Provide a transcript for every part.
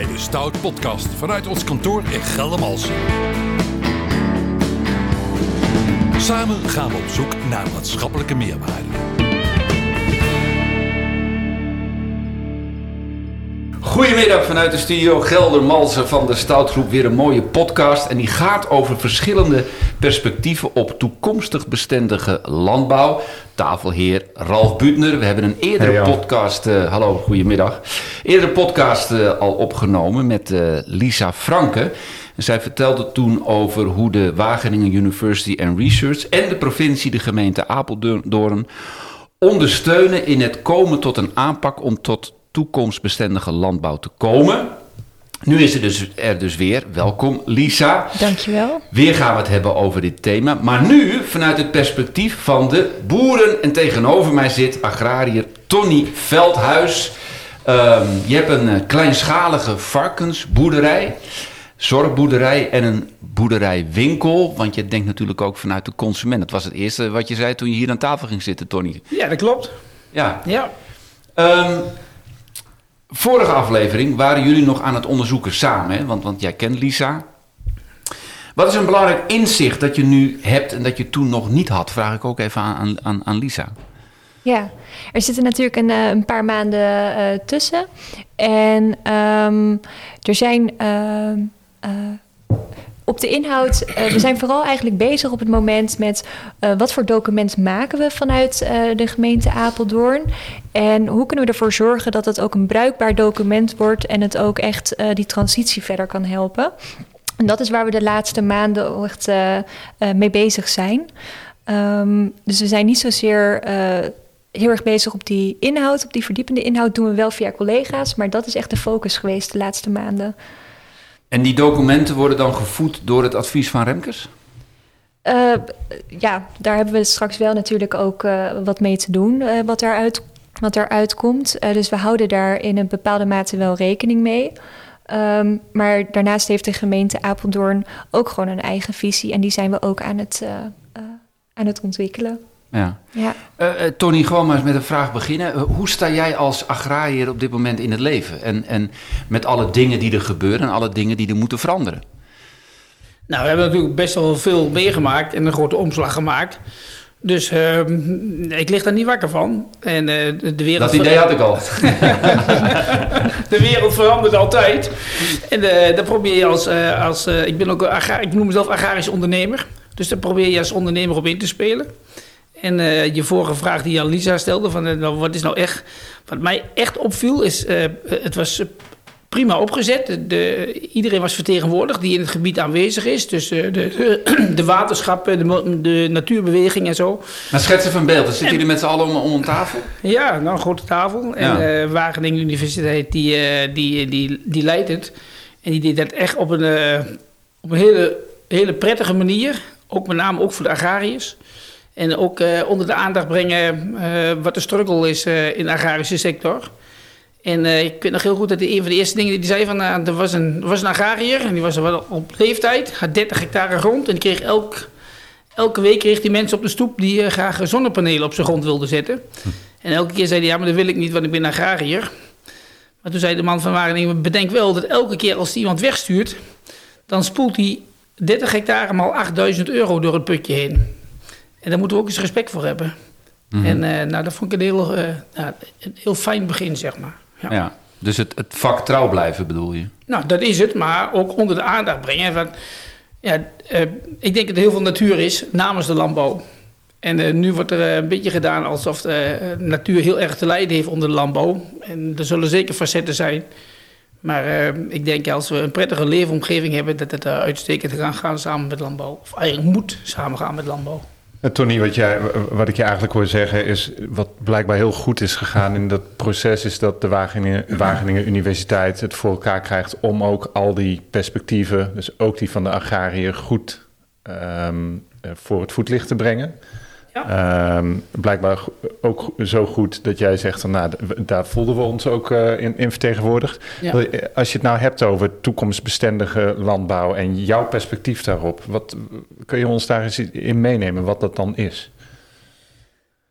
bij de Stout Podcast vanuit ons kantoor in Geldermalsen. Samen gaan we op zoek naar maatschappelijke meerwaarde. Goedemiddag vanuit de studio Geldermalsen van de Stoutgroep. Weer een mooie podcast. En die gaat over verschillende perspectieven op toekomstig bestendige landbouw. Tafelheer Ralf Butner. We hebben een eerdere Hey, podcast, eh, hallo, goedemiddag. Eerdere podcast eh, al opgenomen met eh, Lisa Franke. Zij vertelde toen over hoe de Wageningen University and Research en de provincie, de gemeente Apeldoorn, ondersteunen in het komen tot een aanpak om tot toekomstbestendige landbouw te komen. Nu is er dus, er dus weer. Welkom, Lisa. Dankjewel. Weer gaan we het hebben over dit thema. Maar nu vanuit het perspectief van de boeren. En tegenover mij zit agrariër Tony Veldhuis. Ehm, je hebt een eh, kleinschalige varkensboerderij, zorgboerderij en een boerderijwinkel. Want je denkt natuurlijk ook vanuit de consument. Dat was het eerste wat je zei toen je hier aan tafel ging zitten, Tony. Ja, dat klopt. Ja. Ja. Ehm, vorige aflevering waren jullie nog aan het onderzoeken samen, hè? Want, want jij kent Lisa. Wat is een belangrijk inzicht dat je nu hebt en dat je toen nog niet had? Vraag ik ook even aan, aan- aan, Lisa. Ja, er zitten natuurlijk een, eh, een paar maanden eh, tussen. En ehm, er zijn ehm, eh, op de inhoud, eh, we zijn vooral eigenlijk bezig op het moment met eh, wat voor document maken we vanuit eh, de gemeente Apeldoorn. En hoe kunnen we ervoor zorgen dat het ook een bruikbaar document wordt en het ook echt die transitie verder kan helpen. En dat is waar we de laatste maanden echt mee bezig zijn. Ehm, dus we zijn niet zozeer heel erg bezig op die inhoud. Op die verdiepende inhoud doen we wel via collega's. Maar dat is echt de focus geweest de laatste maanden. En die documenten worden dan gevoed door het advies van Remkes? Eh, ja, daar hebben we straks wel natuurlijk ook eh, wat mee te doen. eh, wat, daaruit, wat daaruit komt. Dus we houden daar in een bepaalde mate wel rekening mee. Ehm, maar daarnaast heeft de gemeente Apeldoorn ook gewoon een eigen visie. En die zijn we ook aan het, aan het ontwikkelen. Ja. Ja. Eh, eh, Tony, gewoon maar eens met een vraag beginnen. Eh, hoe sta jij als agrariër op dit moment in het leven? En, en met alle dingen die er gebeuren en alle dingen die er moeten veranderen? Nou, we hebben natuurlijk best wel veel meegemaakt en een grote omslag gemaakt. Dus ehm, ik lig daar niet wakker van. En eh, de- wereld... Dat idee had ik al. De wereld verandert altijd. En eh dan probeer je als... eh, als eh, ik, ben ook ik noem mezelf agrarisch ondernemer. Dus daar probeer je als ondernemer op in te spelen. En eh, je vorige vraag die je aan Lisa stelde, van, eh, nou, wat is nou echt... Wat mij echt opviel is, eh, het was prima opgezet. De, de- iedereen was vertegenwoordigd die in het gebied aanwezig is. Dus de, de, de waterschappen, de, de natuurbeweging en zo. Maar schets even een beeld. Dan zitten jullie met z'n allen om, om een tafel? Ja, nou een grote tafel. En Ja. Wageningen Universiteit, die, die, die, die leidt het. En die deed dat echt op een, op een hele, hele prettige manier. Ook met name ook voor de agrariërs. En ook eh, onder de aandacht brengen eh, wat de struggle is eh, in de agrarische sector. En ik weet nog heel goed dat een van de eerste dingen die hij zei van... eh, er, was een, er was een agrariër en die was wel op leeftijd. Had 30 hectare grond en die kreeg elk, elke week kreeg die mensen op de stoep... die graag zonnepanelen op zijn grond wilden zetten. En elke keer zei hij, ja, maar dat wil ik niet, want ik ben agrariër. Maar toen zei de man van Wageningen, bedenk wel dat elke keer als hij iemand wegstuurt... dan spoelt hij 30 hectare maal 8000 euro door het putje heen. En daar moeten we ook eens respect voor hebben. En eh, nou, dat vond ik een heel, eh, een heel fijn begin, zeg maar. Ja. Ja. Dus het, het vak trouw blijven bedoel je? Nou, dat is het, maar ook onder de aandacht brengen. Want, ja, eh, ik denk dat er heel veel natuur is namens de landbouw. En nu wordt er een beetje gedaan alsof de natuur heel erg te lijden heeft onder de landbouw. En er zullen zeker facetten zijn. Maar ik denk als we een prettige leefomgeving hebben, dat het uitstekend kan gaan samen met landbouw. Of eigenlijk moet samengaan met landbouw. Tony, wat, jij, wat ik je eigenlijk hoor zeggen is... wat blijkbaar heel goed is gegaan in dat proces... is dat de Wageningen, Wageningen Universiteit het voor elkaar krijgt... om ook al die perspectieven, dus ook die van de agrariër... goed ehm, eh, voor het voetlicht te brengen. Ja. Ehm, blijkbaar ook zo goed dat jij zegt... Van, nou, daar voelden we ons ook eh, in, in vertegenwoordigd. Ja. Je- Als je het nou hebt over toekomstbestendige landbouw... en jouw perspectief daarop... Wat, kun je ons daar eens in meenemen wat dat dan is?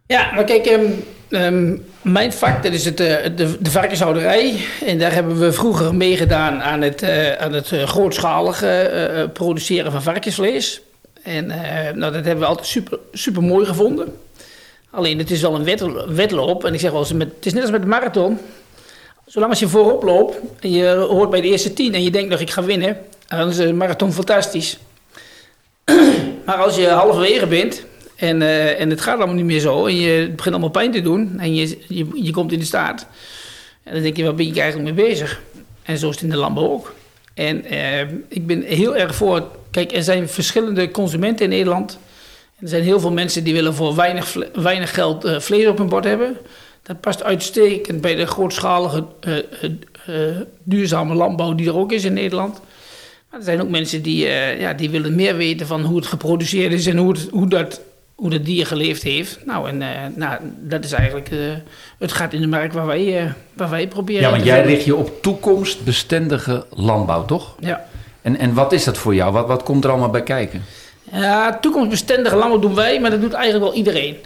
Ja, maar kijk, ehm, ehm, mijn vak, dat is het, eh, de, de varkenshouderij. En daar hebben we vroeger meegedaan aan het, eh, aan het eh, grootschalige eh, eh, produceren van varkensvlees. En eh, nou, dat hebben we altijd super, super mooi gevonden. Alleen het is wel een wet, wedloop. En ik zeg wel eens, het is net als met de marathon. Zolang als je voorop loopt en je hoort bij de eerste tien en je denkt nog ik ga winnen, dan is de marathon fantastisch. maar als je halverwege bent en, eh, en het gaat allemaal niet meer zo en je begint allemaal pijn te doen en je, je, je komt in de staat, en dan denk je, waar ben je eigenlijk mee bezig? En zo is het in de landbouw ook. En eh, ik ben heel erg voor, kijk, er zijn verschillende consumenten in Nederland. Er zijn heel veel mensen die willen voor weinig, weinig geld eh, vlees op hun bord hebben. Dat past uitstekend bij de grootschalige eh, eh, duurzame landbouw die er ook is in Nederland. Maar er zijn ook mensen die, ja, die willen meer weten van hoe het geproduceerd is en hoe, het, hoe, dat, hoe dat dier geleefd heeft. Nou, en nou, dat is eigenlijk het gaat in de markt waar wij, waar wij proberen. Ja, want jij richt je op toekomstbestendige landbouw, toch? Ja. En, en wat is dat voor jou? Wat, wat komt er allemaal bij kijken? Ja, toekomstbestendige landbouw doen wij, maar dat doet eigenlijk wel iedereen.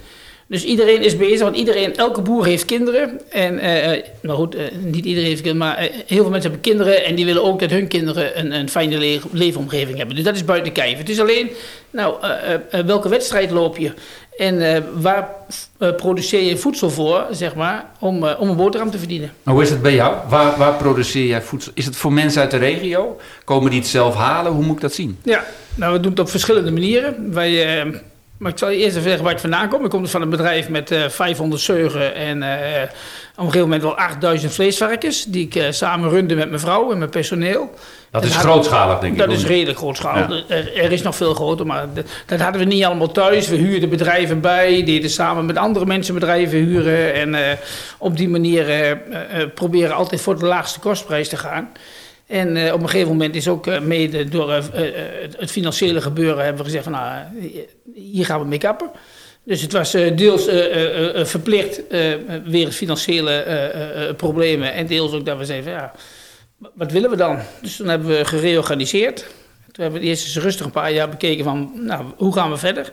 Dus iedereen is bezig, want iedereen, elke boer heeft kinderen. En, eh, eh, nou goed, eh, niet iedereen heeft kinderen, maar heel veel mensen hebben kinderen. En die willen ook dat hun kinderen een, een fijne le- leefomgeving hebben. Dus dat is buiten kijf. Het is alleen, nou, welke wedstrijd loop je? En eh, waar eh, produceer je voedsel voor, zeg maar, om, eh, om een boterham te verdienen? Hoe is het bij jou? Waar, waar produceer jij voedsel? Is het voor mensen uit de regio? Komen die het zelf halen? Hoe moet ik dat zien? Ja, nou, we doen het op verschillende manieren. Wij, maar ik zal je eerst even zeggen waar ik vandaan kom. Ik kom dus van een bedrijf met eh 500 zeugen en eh, op een gegeven moment wel 8000 vleesvarkens. Die ik eh, samen runde met mijn vrouw en mijn personeel. Dat En is grootschalig, denk ik. Dat is redelijk grootschalig. Er, er is nog veel groter, maar dat, dat hadden we niet allemaal thuis. We huurden bedrijven bij, deden samen met andere mensen bedrijven huren. En eh, op die manier eh, eh, eh, proberen altijd voor de laagste kostprijs te gaan. En eh, op een gegeven moment is ook eh, mede door eh, het, financiële gebeuren hebben we gezegd van nou, hier gaan we mee kappen. Dus het was deels verplicht weer financiële problemen en deels ook dat we zeiden van ja, wat willen we dan? Dus toen hebben we gereorganiseerd. Toen hebben we eerst eens rustig een paar jaar bekeken van, nou, hoe gaan we verder?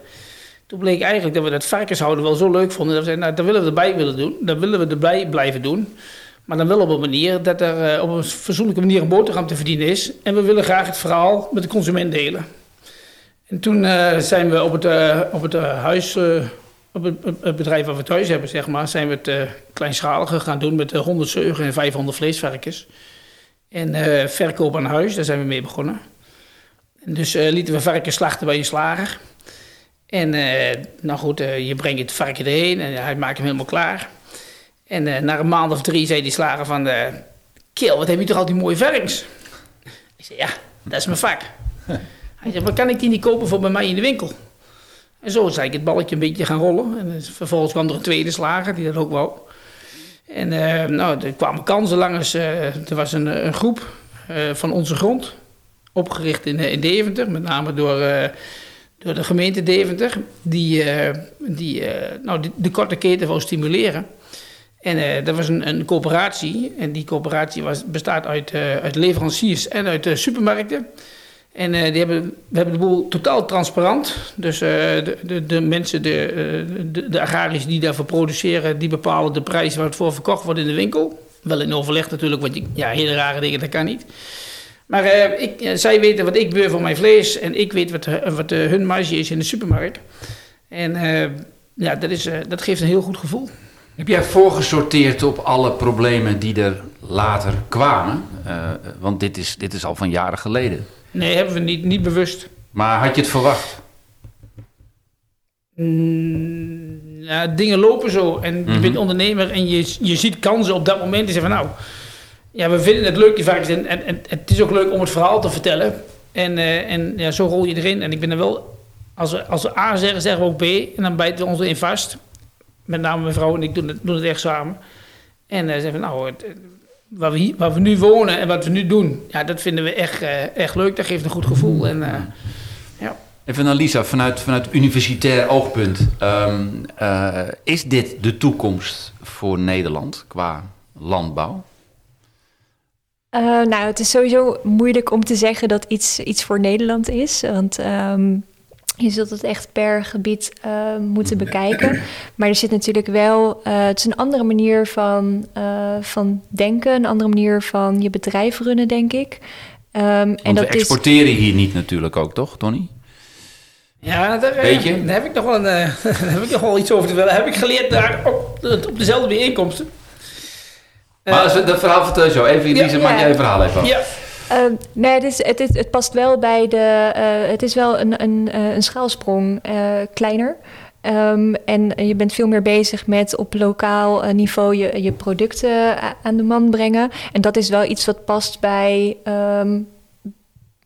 Toen bleek eigenlijk dat we dat varkenshouden wel zo leuk vonden. Dat we zeiden, nou, dat willen we erbij willen doen. Dat willen we erbij blijven doen. Maar dan wel op een manier dat er eh, op een fatsoenlijke manier een boterham te verdienen is. En we willen graag het verhaal met de consument delen. En toen eh, zijn we op het, eh, op het huis, op het, bedrijf waar we thuis hebben, zeg maar, zijn we het eh kleinschalige gaan doen met eh, 100 zeugen en 500 vleesvarkens. En verkoop aan huis, daar zijn we mee begonnen. En dus lieten we varkens slachten bij een slager. En nou goed, je brengt het varken erheen en hij maakt hem helemaal klaar. En eh, na een maand of drie zei die slager van... eh Kill, wat heb je toch al die mooie varkens? Ik zei, ja, dat is mijn vak. Hij zei, maar kan ik die niet kopen voor bij mij in de winkel? En zo is eigenlijk het balletje een beetje gaan rollen. En dus vervolgens kwam er een tweede slager die dat ook wou. En eh, nou, er kwamen kansen langs. eh, er was een, een groep eh, van onze grond, opgericht in, eh, in Deventer, met name door, eh, door de gemeente Deventer, die, eh, die eh, nou, de, de korte keten wou stimuleren. En eh, dat was een, een coöperatie. En die coöperatie was, bestaat uit, eh, uit leveranciers en uit eh, supermarkten. En die hebben, we hebben de boel totaal transparant. Dus de, de, de mensen, de, de, de agrariërs die daarvoor produceren, die bepalen de prijs waar het voor verkocht wordt in de winkel. Wel in overleg natuurlijk, want ja, hele rare dingen, dat kan niet. Maar ik, zij weten wat ik beur voor mijn vlees en ik weet wat, wat hun marge is in de supermarkt. En ja, dat, is, dat geeft een heel goed gevoel. Heb jij voorgesorteerd op alle problemen die er later kwamen? Eh, want dit is, dit is al van jaren geleden. Nee, hebben we niet, niet bewust. Maar had je het verwacht? Mm, ja, dingen lopen zo. En je Mhm. bent ondernemer en je, je ziet kansen op dat moment. En je zegt van nou, ja, we vinden het leuk die varkens. En, en, en het is ook leuk om het verhaal te vertellen. En, eh, en ja, zo rol je erin. En ik ben er wel, als we, als we A zeggen, zeggen we ook B. En dan bijten we ons erin vast. Met name mijn vrouw en ik doen het, doen het echt samen. En uh, zeggen van nou, het, waar, we hier, waar we nu wonen en wat we nu doen. Ja, dat vinden we echt, eh, echt leuk. Dat geeft een goed gevoel. En, eh, ja. Even naar Lisa, vanuit, vanuit universitair oogpunt. Ehm, eh, is dit de toekomst voor Nederland qua landbouw? Uh, nou, het is sowieso moeilijk om te zeggen dat iets, iets voor Nederland is. Want um, Je zult het echt per gebied uh, moeten bekijken. Maar er zit natuurlijk wel... Uh, het is een andere manier van, uh, van denken. Een andere manier van je bedrijf runnen, denk ik. Um, en dat we exporteren is... hier niet natuurlijk ook, toch, Tony? Ja, daar, Weet je? daar heb ik nog wel, een, daar heb ik nog wel iets over te vertellen. Heb ik geleerd daar op, op dezelfde bijeenkomsten. Maar als we dat verhaal vertellen zo. Even, Elise, ja, maak jij je verhaal even af. Ja. Uh, nee, het, is, het, is, het past wel bij de. Uh, het is wel een, een, een schaalsprong uh, kleiner. Um, en je bent veel meer bezig met op lokaal niveau je, je producten aan de man brengen. En dat is wel iets wat past bij, um,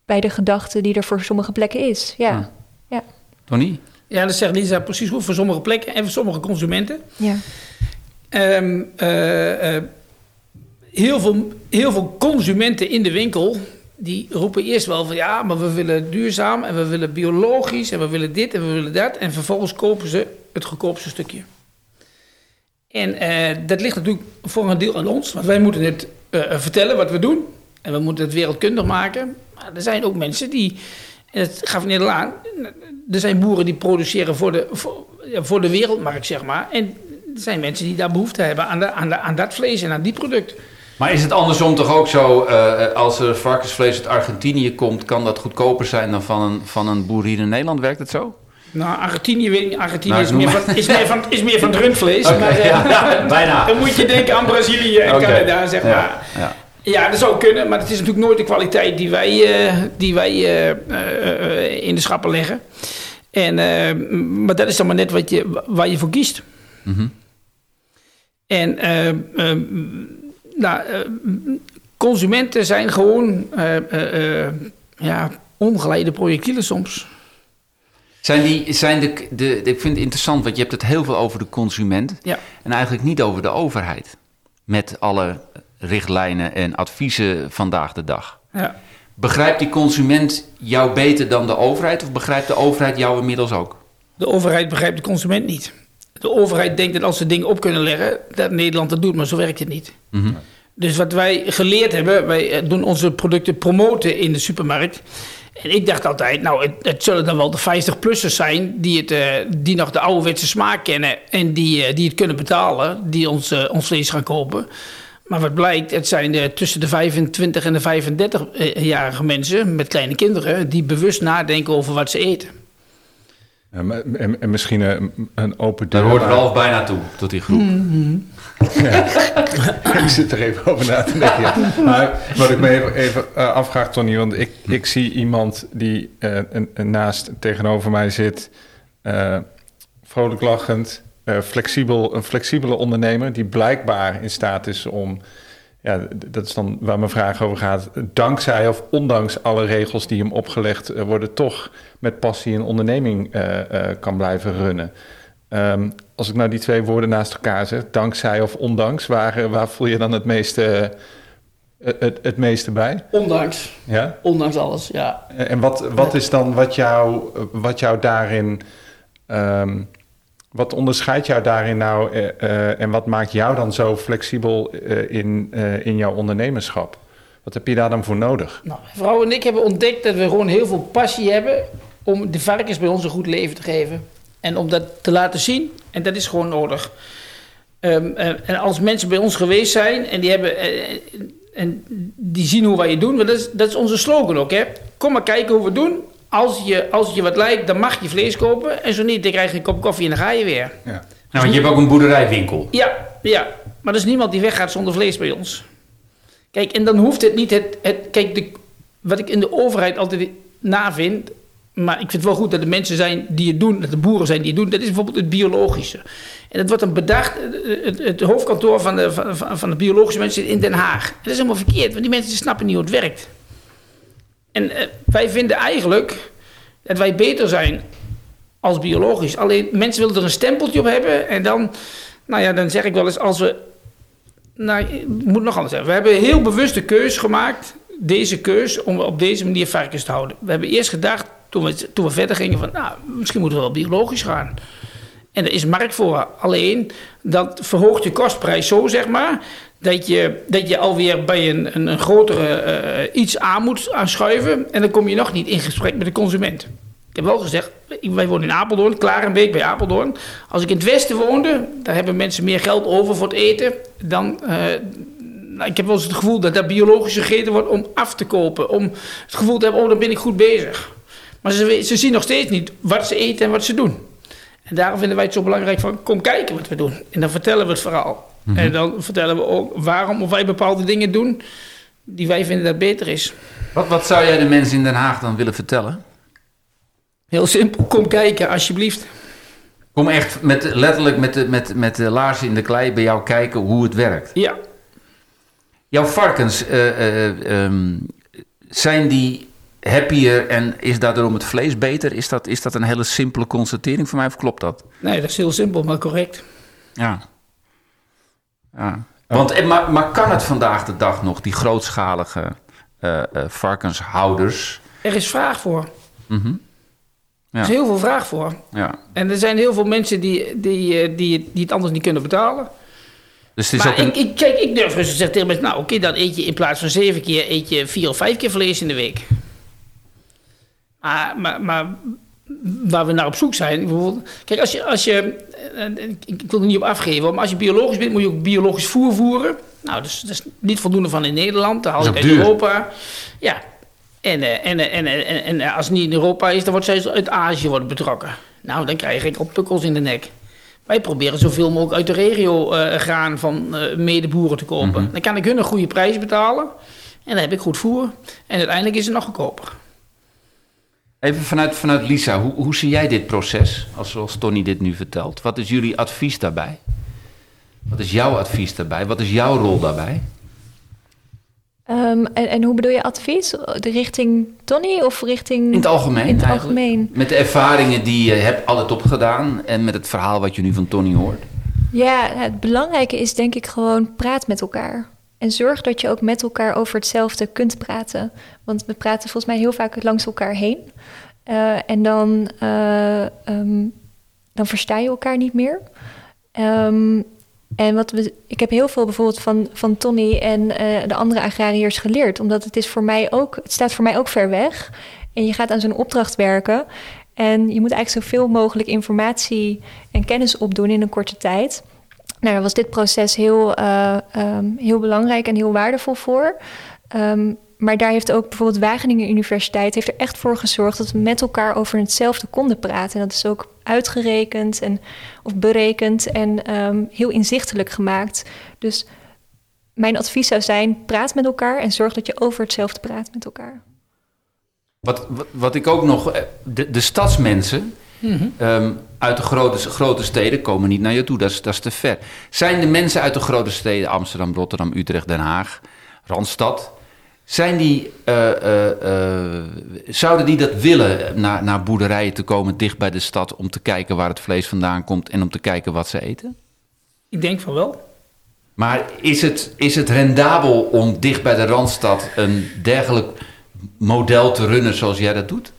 bij de gedachte die er voor sommige plekken is. Ja. ja. ja. Tony? Ja, dat zegt Lisa precies goed. Voor sommige plekken en voor sommige consumenten. Ja. Um, heel veel, heel veel consumenten in de winkel die roepen eerst wel van ja, maar we willen duurzaam en we willen biologisch en we willen dit en we willen dat. En vervolgens kopen ze het goedkoopste stukje. En uh, dat ligt natuurlijk voor een deel aan ons, want wij moeten het uh, vertellen wat we doen. En we moeten het wereldkundig maken. Maar er zijn ook mensen die, en dat gaf al aan, er zijn boeren die produceren voor de, voor, voor de wereldmarkt, zeg maar. En er zijn mensen die daar behoefte hebben aan, de, aan, de, aan dat vlees en aan die product. Maar is het andersom toch ook zo, uh, als er varkensvlees uit Argentinië komt, kan dat goedkoper zijn dan van een, van een boer hier in Nederland? Werkt het zo? Nou, Argentinië, weet ik, Argentinië nou, is, meer van, is, meer van, is meer van het rundvlees. Okay, maar, ja, ja, bijna. Dan moet je denken aan Brazilië en okay. Canada, zeg maar. Ja, ja. dat zou kunnen, maar het is natuurlijk nooit de kwaliteit die wij, uh, die wij uh, in de schappen leggen. En, maar dat is dan maar net wat je, waar je voor kiest. Mm -hmm. En nou, uh, consumenten zijn gewoon uh, ja, ongeleide projectielen soms. Zijn die, zijn de, de, ik vind het interessant, want je hebt het heel veel over de consument. Ja. En eigenlijk niet over de overheid. Met alle richtlijnen en adviezen vandaag de dag. Ja. Begrijpt die consument jou beter dan de overheid? Of begrijpt de overheid jou inmiddels ook? De overheid begrijpt de consument niet de overheid denkt dat als ze dingen op kunnen leggen, dat Nederland dat doet, maar zo werkt het niet. Mhm. Dus wat wij geleerd hebben, wij eh, doen onze producten promoten in de supermarkt. En ik dacht altijd, nou, het, het zullen dan wel de 50-plussers zijn die, het, uh, die nog de ouderwetse smaak kennen en die, uh, die het kunnen betalen, die ons, uh, ons vlees gaan kopen. Maar wat blijkt, het zijn de, tussen de 25 en de 35-jarige mensen met kleine kinderen die bewust nadenken over wat ze eten. En, en, misschien een, een, open deur. Daar hoort Ralf bijna toe, tot die groep. Ja. ik zit er even over na te denken. Ja. Maar wat ik me even, even uh, afvraag, Tony, want ik, ik zie iemand die uh, naast tegenover mij zit, uh, vrolijk lachend, flexibel, een flexibele ondernemer die blijkbaar in staat is om ja, dat is dan waar mijn vraag over gaat. Dankzij of ondanks alle regels die hem opgelegd eh, worden, toch met passie een onderneming uh, uh, kan blijven runnen. Um, als ik nou die twee woorden naast elkaar zet, dankzij of ondanks, waar, waar voel je dan het meeste, het, het meeste bij? Ondanks. Ja? Ondanks alles, ja. En wat, wat is dan wat jou, wat jou daarin. Um, wat onderscheidt jou daarin nou uh, uh, en wat maakt jou dan zo flexibel uh, in, in jouw ondernemerschap? Wat heb je daar dan voor nodig? Nou, vrouw en ik hebben ontdekt dat we gewoon heel veel passie hebben om de varkens bij ons een goed leven te geven. En om dat te laten zien. En dat is gewoon nodig. Um, en als mensen bij ons geweest zijn en die hebben. en die zien hoe wij het doen, want dat is, dat is onze slogan ook. Hè? Kom maar kijken hoe we het doen als je, als je wat lijkt, dan mag je vlees kopen. En zo niet, dan krijg je een kop koffie en dan ga je weer. Ja. Nou, want je hebt ook een boerderijwinkel. Ja, ja. Maar er is niemand die weggaat zonder vlees bij ons. Kijk, en dan hoeft het niet het... het kijk, de, wat ik in de overheid altijd navind... maar ik vind het wel goed dat er mensen zijn die het doen... dat de boeren zijn die het doen. Dat is bijvoorbeeld het biologische. En dat wordt een bedacht... Het, het hoofdkantoor van de, van, van de biologische mensen zit in Den Haag. dat is helemaal verkeerd, want die mensen snappen niet hoe het werkt. En uh, wij vinden eigenlijk dat wij beter zijn als biologisch. Alleen mensen willen er een stempeltje op hebben. En dan, nou ja, dan zeg ik wel eens als we. Nou, moet nog anders zeggen. We hebben heel bewuste keus gemaakt. Deze keus om op deze manier varkens te houden. We hebben eerst gedacht, toen we, toen we verder gingen, van nou, misschien moeten we wel biologisch gaan. En er is markt voor. Alleen dat verhoogt je kostprijs zo, zeg maar dat je, dat je alweer bij een, een, een grotere uh, iets aan moet aanschuiven. En dan kom je nog niet in gesprek met de consument. Ik heb wel gezegd, wij wonen in Apeldoorn, Klarenbeek bij Apeldoorn. Als ik in het westen woonde, daar hebben mensen meer geld over voor het eten. Dan, eh, nou, ik heb wel eens het gevoel dat daar biologisch gegeten wordt om af te kopen. Om het gevoel te hebben, oh dan ben ik goed bezig. Maar ze, ze zien nog steeds niet wat ze eten en wat ze doen. En daarom vinden wij het zo belangrijk van, kom kijken wat we doen. En dan vertellen we het verhaal. En dan vertellen we ook waarom of wij bepaalde dingen doen die wij vinden dat beter is. Wat, wat zou jij de mensen in Den Haag dan willen vertellen? Heel simpel, kom kijken alsjeblieft. Kom echt met, letterlijk met de, met, met de laarzen in de klei bij jou kijken hoe het werkt. Ja, Jouw varkens, eh, eh, ehm, zijn die happier en is daardoor het vlees beter? Is dat, is dat een hele simpele constatering voor mij of klopt dat? nee, dat is heel simpel, maar correct. Ja. Ja. Want, eh, maar, maar kan het vandaag de dag nog, die grootschalige eh, eh, varkenshouders? Er is vraag voor. Mhm. Ja. Er is heel veel vraag voor. Ja. En er zijn heel veel mensen die, die, eh, die, die het anders niet kunnen betalen. Dus het is maar ook een... ik, ik, kijk, ik durf rustig te zeggen tegen mensen... nou oké, dan eet je in plaats van zeven keer... eet je vier of vijf keer vlees in de week. Maar, maar, maar waar we naar op zoek zijn... Kijk, als je... Als je eh, ik, ik wil er niet op afgeven... maar als je biologisch bent... moet je ook biologisch voer voeren. Nou, dus, dat is niet voldoende van in Nederland. Dat haal ik uit. Europa. Ja. En, eh, en, eh, en, eh, en, en, eh, als het niet in Europa is... dan wordt zij uit Azië worden betrokken. Nou, dan krijg ik al pukkels in de nek. Wij proberen zoveel mogelijk uit de regio eh, graan van eh, medeboeren te kopen. Dan kan ik hun een goede prijs betalen. En dan heb ik goed voer. En uiteindelijk is het nog goedkoper. Even vanuit, vanuit Lisa, hoe, hoe zie jij dit proces, als, zoals Tony dit nu vertelt? Wat is jullie advies daarbij? Wat is jouw advies daarbij? Wat is jouw rol daarbij? Ehm, en, en hoe bedoel je advies? De richting Tony of richting... In het algemeen In het eigenlijk. algemeen. Met de ervaringen die je hebt altijd opgedaan en met het verhaal wat je nu van Tony hoort. Ja, het belangrijke is denk ik gewoon praat met elkaar. En zorg dat je ook met elkaar over hetzelfde kunt praten. Want we praten volgens mij heel vaak langs elkaar heen. Eh, en dan, eh, ehm, dan versta je elkaar niet meer. Ehm, en wat we, ik heb heel veel bijvoorbeeld van, van Tony en eh, de andere agrariërs geleerd. Omdat het is voor mij ook, het staat voor mij ook ver weg. En je gaat aan zo'n opdracht werken. En je moet eigenlijk zoveel mogelijk informatie en kennis opdoen in een korte tijd. Nou, daar was dit proces heel, eh, ehm, heel belangrijk en heel waardevol voor. Ehm, maar daar heeft ook bijvoorbeeld Wageningen Universiteit heeft er echt voor gezorgd dat we met elkaar over hetzelfde konden praten. En dat is ook uitgerekend en, of berekend en ehm, heel inzichtelijk gemaakt. Dus mijn advies zou zijn: praat met elkaar en zorg dat je over hetzelfde praat met elkaar. Wat, wat, wat ik ook nog. eh, De, de stadsmensen ehm, uit de grote, grote steden komen niet naar je toe. Dat is, dat is te ver. Zijn de mensen uit de grote steden, Amsterdam, Rotterdam, Utrecht, Den Haag, Randstad. Zijn die, eh, eh, eh, zouden die dat willen naar, naar boerderijen te komen dicht bij de stad om te kijken waar het vlees vandaan komt en om te kijken wat ze eten? Ik denk van wel. Maar is het, is het rendabel om dicht bij de Randstad een dergelijk model te runnen zoals jij dat doet?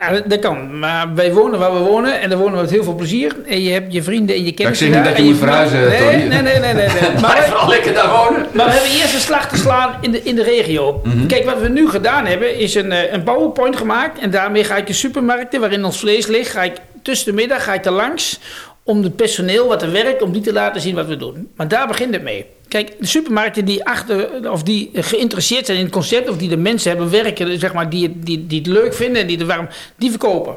Ja, dat, kan. Maar wij wonen waar we wonen en daar wonen we met heel veel plezier. En je hebt je vrienden en je kennissen zeg niet dat je moet verhuizen, nee, nee, nee, nee, nee. Maar vooral lekker daar wonen. maar we hebben eerst een slag te slaan in de, in de regio. Mhm. Kijk, wat we nu gedaan hebben, is een, eh, een PowerPoint gemaakt. En daarmee ga ik de supermarkten waarin ons vlees ligt, ga ik tussen de middag ga ik er langs om het personeel wat er werkt, om die te laten zien wat we doen. Maar daar begint het mee. Kijk, de supermarkten die, achter, of die geïnteresseerd zijn in het concept, of die de mensen hebben werken, zeg maar, die, die, die het leuk vinden en die, de warm, die verkopen.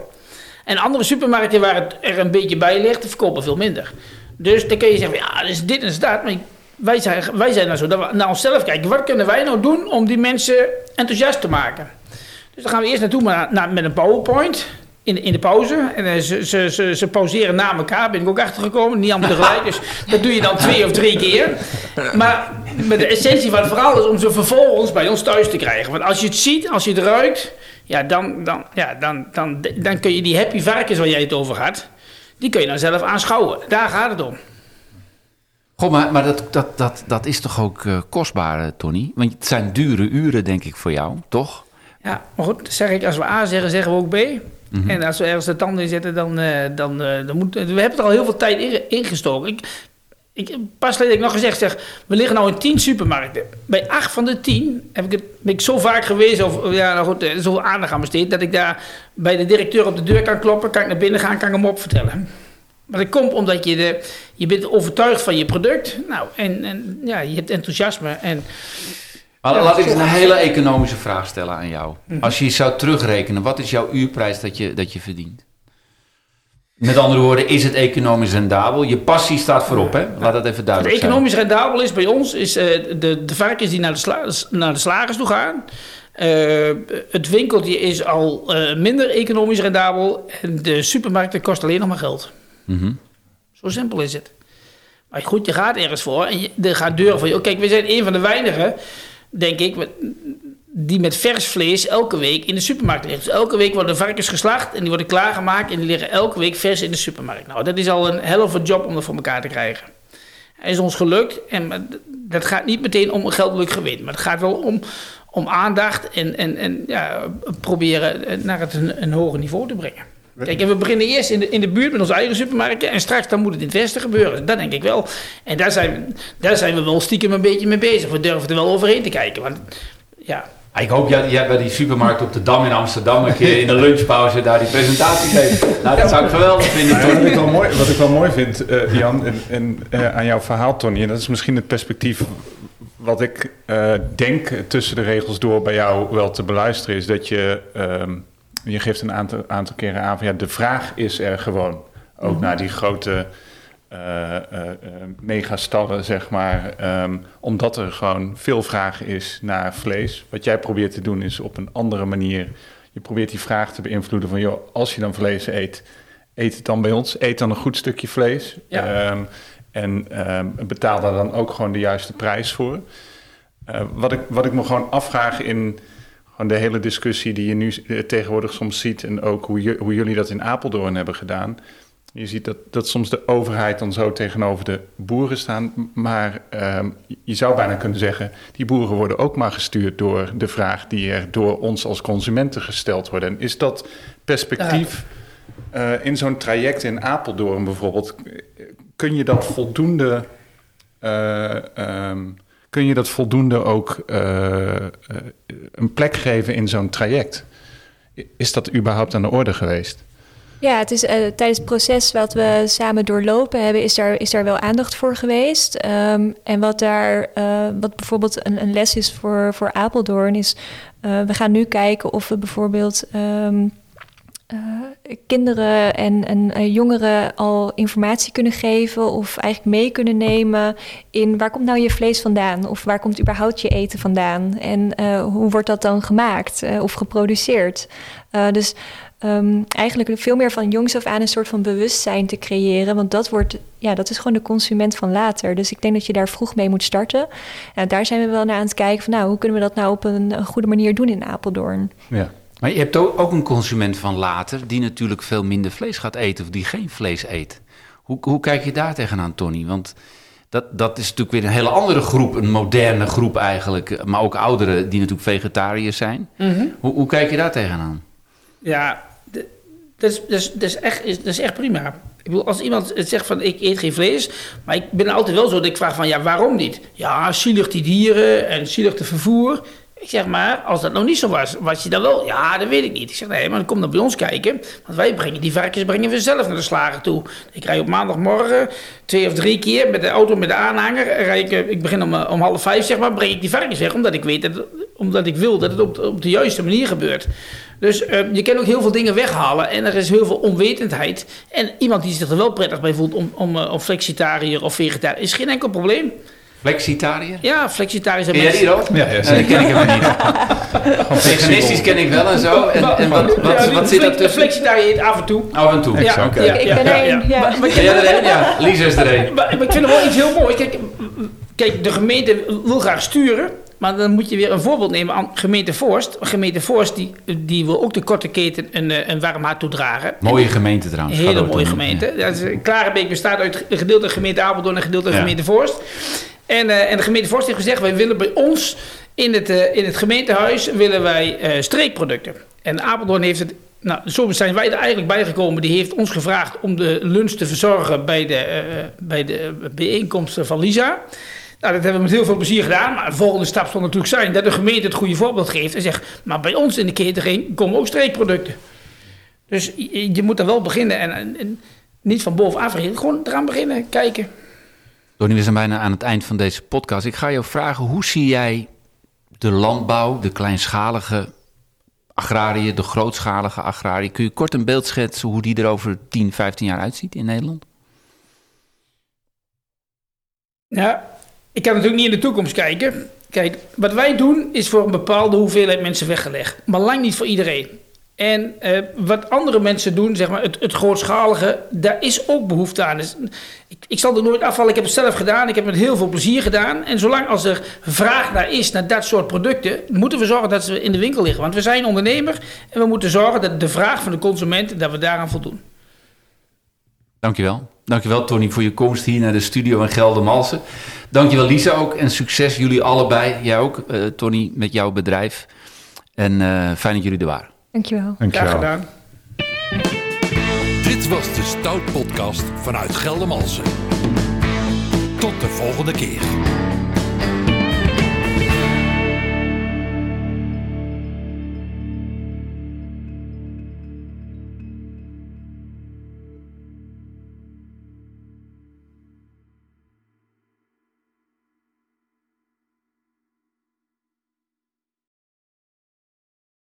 En andere supermarkten waar het er een beetje bij ligt, verkopen veel minder. Dus dan kun je zeggen, ja, dus dit en dat. Maar wij zijn, wij zijn nou zo dat we naar onszelf kijken. Wat kunnen wij nou doen om die mensen enthousiast te maken? Dus dan gaan we eerst naartoe maar met een PowerPoint in, in de pauze. En eh, ze, ze, ze, ze pauzeren na elkaar, ben ik ook achtergekomen. Niet allemaal tegelijk, dus dat doe je dan twee of drie keer. Maar de essentie van het verhaal is om ze vervolgens bij ons thuis te krijgen. Want als je het ziet, als je het ruikt, ja, dan, dan, ja, dan, dan, dan kun je die happy varkens waar jij het over had, die kun je dan zelf aanschouwen. Daar gaat het om. Goh, maar, maar dat, dat, dat, dat is toch ook eh, kostbaar, eh, Tony? Want het zijn dure uren, denk ik, voor jou, toch? Ja, maar goed, zeg ik, als we A zeggen, zeggen we ook B. En als we ergens de tanden in zetten, dan, eh, dan, eh, dan moet... We hebben er al heel veel tijd in, ingestoken. Ik, Ik, pas geleden heb ik nog gezegd, zeg, we liggen nou in tien supermarkten. Bij acht van de tien heb ik het, ben ik zo vaak geweest, of ja, nou goed, eh, zoveel aandacht aan besteed, dat ik daar bij de directeur op de deur kan kloppen, kan ik naar binnen gaan, kan ik hem opvertellen. Maar dat komt omdat je, de, je bent overtuigd van je product. Nou, en, en ja, je hebt enthousiasme. En, Maar Ja, laat ik een hele economische vraag stellen aan jou. Mhm. Als je zou terugrekenen, wat is jouw uurprijs dat je, dat je verdient? Met andere woorden, is het economisch rendabel? Je passie staat voorop, hè? Laat dat even duidelijk zijn. economisch rendabel is bij ons, is eh, de, de varkens die naar de, sla- naar de slagers toe gaan. Eh, het winkeltje is al eh, minder economisch rendabel. En de supermarkten kosten alleen nog maar geld. Mhm. Zo simpel is het. Maar goed, je gaat ergens voor en je, er gaat deuren voor je. Kijk, we zijn een van de weinigen, denk ik, die met vers vlees elke week in de supermarkt ligt. Dus elke week worden varkens geslacht en die worden klaargemaakt en die liggen elke week vers in de supermarkt. Nou, dat is al een helft job om dat voor elkaar te krijgen. Het is ons gelukt en dat gaat niet meteen om een geldelijk gewin, maar het gaat wel om, om aandacht en, en, en ja, proberen eh, naar het een, een hoger niveau te brengen. Kijk, en we beginnen eerst in de, in de buurt met onze eigen supermarkten. En straks dan moet het in het westen gebeuren. Dat denk ik wel. En daar zijn, we, daar zijn we wel stiekem een beetje mee bezig. We durven er wel overheen te kijken. Want ja, Ik hoop dat jij bij die supermarkt op de Dam in Amsterdam een keer in de lunchpauze daar die presentatie geeft. Nou, dat zou ik geweldig vinden. Maar wat, Tony. ik wel mooi, wat ik wel mooi vind, eh, Jan, en, en eh, aan jouw verhaal, Tony, en dat is misschien het perspectief wat ik eh, denk tussen de regels door bij jou wel te beluisteren, is dat je, ehm, je geeft een aantal, aantal keren aan van ja, de vraag is er gewoon. Ook naar die grote eh, eh, megastallen, zeg maar. ehm, omdat er gewoon veel vraag is naar vlees. Wat jij probeert te doen is op een andere manier. Je probeert die vraag te beïnvloeden van... joh, als je dan vlees eet, eet het dan bij ons. Eet dan een goed stukje vlees. Ja. Ehm, en ehm, betaal daar dan ook gewoon de juiste prijs voor. Wat, ik, wat ik me gewoon afvraag in gewoon de hele discussie die je nu eh, tegenwoordig soms ziet... en ook hoe, hoe jullie dat in Apeldoorn hebben gedaan... Je ziet dat, dat soms de overheid dan zo tegenover de boeren staan. Maar ehm, je zou bijna kunnen zeggen, die boeren worden ook maar gestuurd door de vraag die er door ons als consumenten gesteld wordt. En is dat perspectief eh, in zo'n traject in Apeldoorn bijvoorbeeld, kun je dat voldoende, eh, ehm, kun je dat voldoende ook eh, eh, een plek geven in zo'n traject? Is dat überhaupt aan de orde geweest? Ja, het is, eh, tijdens het proces wat we samen doorlopen hebben, is daar, is daar wel aandacht voor geweest. Ehm, en wat daar, wat bijvoorbeeld een, een les is voor, voor Apeldoorn, is we gaan nu kijken of we bijvoorbeeld ehm, eh, kinderen en, en eh, jongeren al informatie kunnen geven of eigenlijk mee kunnen nemen in waar komt nou je vlees vandaan of waar komt überhaupt je eten vandaan en eh, hoe wordt dat dan gemaakt eh, of geproduceerd. Eh, dus um, eigenlijk veel meer van jongs af aan een soort van bewustzijn te creëren. Want dat, wordt, ja, dat is gewoon de consument van later. Dus ik denk dat je daar vroeg mee moet starten. En daar zijn we wel naar aan het kijken van nou, hoe kunnen we dat nou op een, een goede manier doen in Apeldoorn. Ja. Maar je hebt ook een consument van later die natuurlijk veel minder vlees gaat eten of die geen vlees eet. Hoe, hoe kijk je daar tegenaan, Tony? Want dat, dat is natuurlijk weer een hele andere groep, een moderne groep eigenlijk. Maar ook ouderen die natuurlijk vegetariërs zijn. Hoe, hoe kijk je daar tegenaan? Ja, dat is, dat, is, dat, is echt, dat is echt prima. Ik bedoel, als iemand zegt van ik eet geen vlees, maar ik ben altijd wel zo dat ik vraag van ja, waarom niet? Ja, zielig die dieren en zielig de vervoer. Ik zeg maar, als dat nou niet zo was, was je dan wel? Ja, dat weet ik niet. Ik zeg nee, maar dan kom dan bij ons kijken. Want wij brengen die varkens brengen we zelf naar de slager toe. Ik rij op maandagmorgen twee of drie keer met de auto met de aanhanger. Rijd ik, eh, ik begin om, eh, om half vijf, zeg maar, breng ik die varkens weg. Omdat ik weet dat, omdat ik wil dat het op, de- op de juiste manier gebeurt. Dus eh, je kan ook heel veel dingen weghalen en er is heel veel onwetendheid. En iemand die zich er wel prettig bij voelt om, om flexitariër of vegetariër, is geen enkel probleem. Flexitariër? Ja, flexitariër zijn Ken jij die ook? Ja, ja, dat ken ik helemaal niet. Veganistisch ken ik wel en zo. En, en wat, wat, Ja, wat zit daar tussen? Flexitariër eet af en toe. Af en toe. Ja, oké. ja, Ik ja, ben ja, er ja. een, ja. Maar, maar ik Ben jij er? Ja, Lisa is er een. Maar, maar ik vind er wel iets heel moois. Kijk, kijk, de gemeente wil graag sturen. Maar dan moet je weer een voorbeeld nemen aan gemeente Forst. Gemeente Forst die, die wil ook de korte keten een, eh, een warm hart toedragen. Mooie gemeente trouwens. Een hele mooie gemeente. Ja. eh, Klarenbeek bestaat uit een gedeelte gemeente Apeldoorn en een gedeelte Ja. gemeente Forst. En, eh, en de gemeente Forst heeft gezegd, wij willen bij ons in het, in het gemeentehuis willen wij streekproducten. En Apeldoorn heeft het Nou, zo zijn wij er eigenlijk bijgekomen. Die heeft ons gevraagd om de lunch te verzorgen bij de, uh, bij de bijeenkomsten van Lisa. Nou, dat hebben we met heel veel plezier gedaan. Maar de volgende stap zal natuurlijk zijn dat de gemeente het goede voorbeeld geeft. En zegt, maar bij ons in de catering komen ook streekproducten. Dus je, je moet er wel beginnen en, en, en niet van bovenaf beginnen. Gewoon eraan beginnen, kijken. Donnie, we zijn bijna aan het eind van deze podcast. Ik ga jou vragen, hoe zie jij de landbouw, de kleinschalige agrarië, de grootschalige agrarië. Kun je kort een beeld schetsen hoe die er over 10, 15 jaar uitziet in Nederland? Ja, ik kan natuurlijk niet in de toekomst kijken. Kijk, wat wij doen is voor een bepaalde hoeveelheid mensen weggelegd. Maar lang niet voor iedereen. En uh, wat andere mensen doen, zeg maar, het, het grootschalige, daar is ook behoefte aan. Dus ik, ik, zal er nooit afvallen. Ik heb het zelf gedaan. Ik heb het met heel veel plezier gedaan. En zolang als er vraag naar is, naar dat soort producten, moeten we zorgen dat ze in de winkel liggen. Want we zijn ondernemer en we moeten zorgen dat de vraag van de consument, dat we daaraan voldoen. Dankjewel. Dankjewel Tony voor je komst hier naar de studio in Geldermalsen. Dankjewel Lisa ook en succes jullie allebei. Jij ook, uh, Tony, met jouw bedrijf. En uh, fijn dat jullie er waren. Dankjewel. Dankjewel. Graag gedaan. Dit was de Stout Podcast vanuit Geldermalsen. Tot de volgende keer.